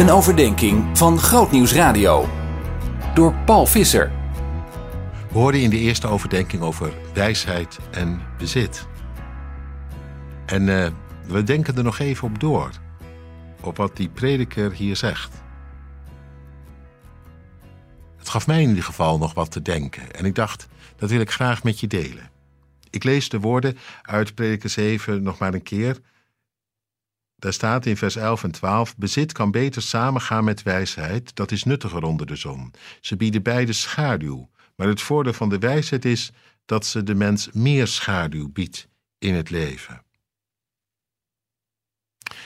Een overdenking van Grootnieuws Radio. Door Paul Visser. We hoorden in de eerste overdenking over wijsheid en bezit. En uh, we denken er nog even op door. Op wat die prediker hier zegt. Het gaf mij in ieder geval nog wat te denken. En ik dacht, dat wil ik graag met je delen. Ik lees de woorden uit prediker 7 nog maar een keer. Daar staat in vers 11 en 12: Bezit kan beter samengaan met wijsheid, dat is nuttiger onder de zon. Ze bieden beide schaduw, maar het voordeel van de wijsheid is dat ze de mens meer schaduw biedt in het leven.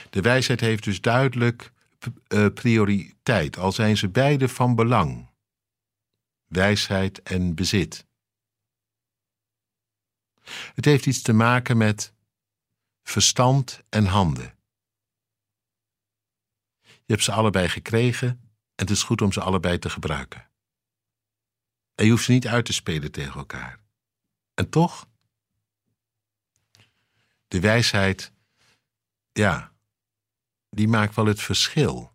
De wijsheid heeft dus duidelijk eh, prioriteit, al zijn ze beide van belang. Wijsheid en bezit. Het heeft iets te maken met verstand en handen. Je hebt ze allebei gekregen en het is goed om ze allebei te gebruiken. En je hoeft ze niet uit te spelen tegen elkaar. En toch? De wijsheid, ja, die maakt wel het verschil.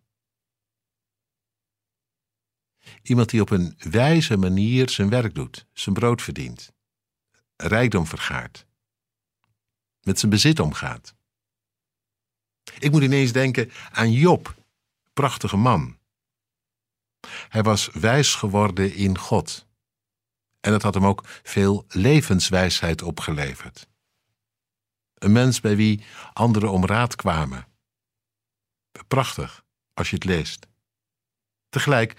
Iemand die op een wijze manier zijn werk doet, zijn brood verdient, rijkdom vergaart, met zijn bezit omgaat. Ik moet ineens denken aan Job, prachtige man. Hij was wijs geworden in God. En dat had hem ook veel levenswijsheid opgeleverd. Een mens bij wie anderen om raad kwamen. Prachtig, als je het leest. Tegelijk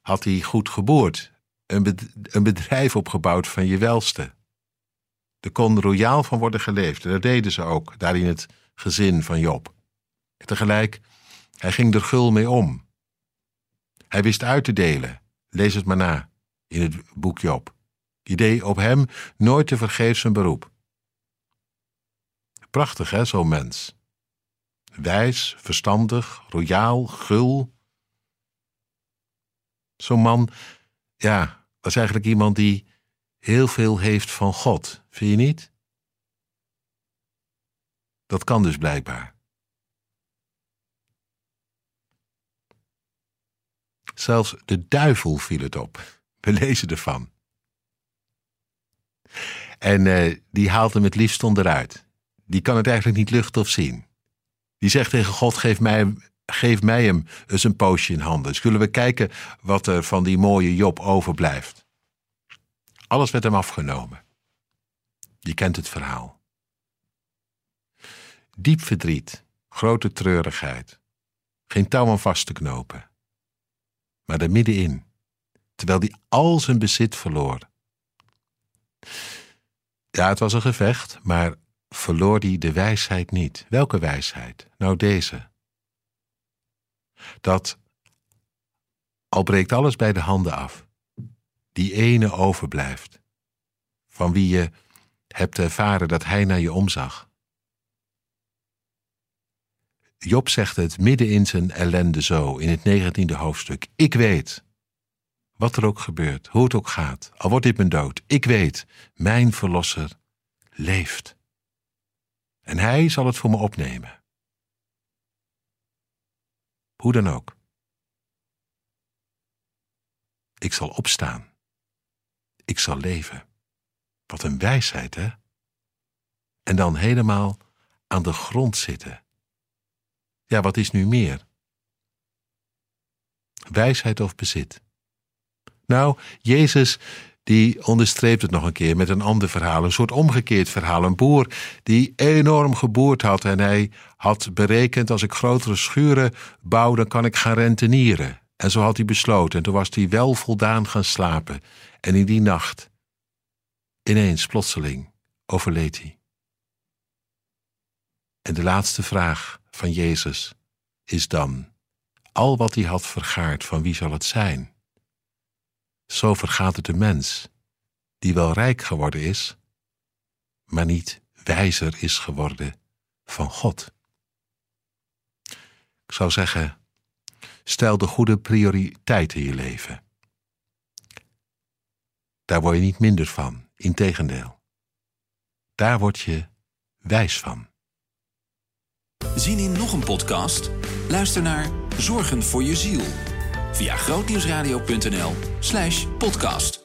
had hij goed geboord, een bedrijf opgebouwd van je welste. Er kon royaal van worden geleefd. Dat deden ze ook, daar in het gezin van Job. Tegelijk hij ging er gul mee om. Hij wist uit te delen. Lees het maar na in het boek Job. Je deed op hem nooit te vergeefs zijn beroep. Prachtig, hè, zo'n mens. Wijs, verstandig, royaal, gul. Zo'n man, ja, was eigenlijk iemand die heel veel heeft van God, vind je niet? Dat kan dus blijkbaar. Zelfs de duivel viel het op. We lezen ervan. En uh, die haalt hem het liefst onderuit. Die kan het eigenlijk niet luchten of zien. Die zegt tegen God: geef mij, geef mij hem eens een poosje in handen. Zullen we kijken wat er van die mooie Job overblijft? Alles werd hem afgenomen. Je kent het verhaal. Diep verdriet, grote treurigheid, geen touw aan vast te knopen maar er middenin, terwijl hij al zijn bezit verloor. Ja, het was een gevecht, maar verloor hij de wijsheid niet. Welke wijsheid? Nou, deze. Dat, al breekt alles bij de handen af, die ene overblijft, van wie je hebt ervaren dat hij naar je omzag. Job zegt het midden in zijn ellende zo, in het negentiende hoofdstuk. Ik weet, wat er ook gebeurt, hoe het ook gaat, al wordt dit mijn dood, ik weet, mijn verlosser leeft. En hij zal het voor me opnemen. Hoe dan ook. Ik zal opstaan. Ik zal leven. Wat een wijsheid, hè? En dan helemaal aan de grond zitten ja, wat is nu meer? Wijsheid of bezit? Nou, Jezus die onderstreept het nog een keer met een ander verhaal, een soort omgekeerd verhaal. Een boer die enorm geboerd had en hij had berekend: als ik grotere schuren bouw, dan kan ik gaan rentenieren. En zo had hij besloten. En toen was hij wel voldaan gaan slapen. En in die nacht, ineens plotseling, overleed hij. En de laatste vraag van Jezus is dan: al wat hij had vergaard, van wie zal het zijn? Zo vergaat het de mens, die wel rijk geworden is, maar niet wijzer is geworden van God. Ik zou zeggen, stel de goede prioriteiten in je leven. Daar word je niet minder van, integendeel. Daar word je wijs van. Zien in nog een podcast? Luister naar Zorgen voor je ziel. Via grootnieuwsradio.nl slash podcast.